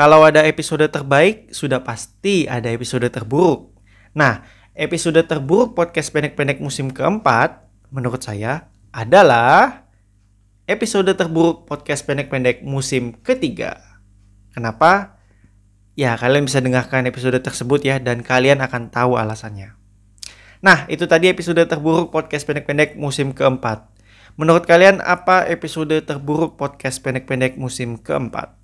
Kalau ada episode terbaik, sudah pasti ada episode terburuk. Nah, episode terburuk podcast pendek-pendek musim keempat, menurut saya, adalah episode terburuk podcast pendek-pendek musim ketiga. Kenapa? Ya, kalian bisa dengarkan episode tersebut ya, dan kalian akan tahu alasannya. Nah, itu tadi episode terburuk podcast pendek-pendek musim keempat. Menurut kalian apa episode terburuk podcast pendek-pendek musim keempat?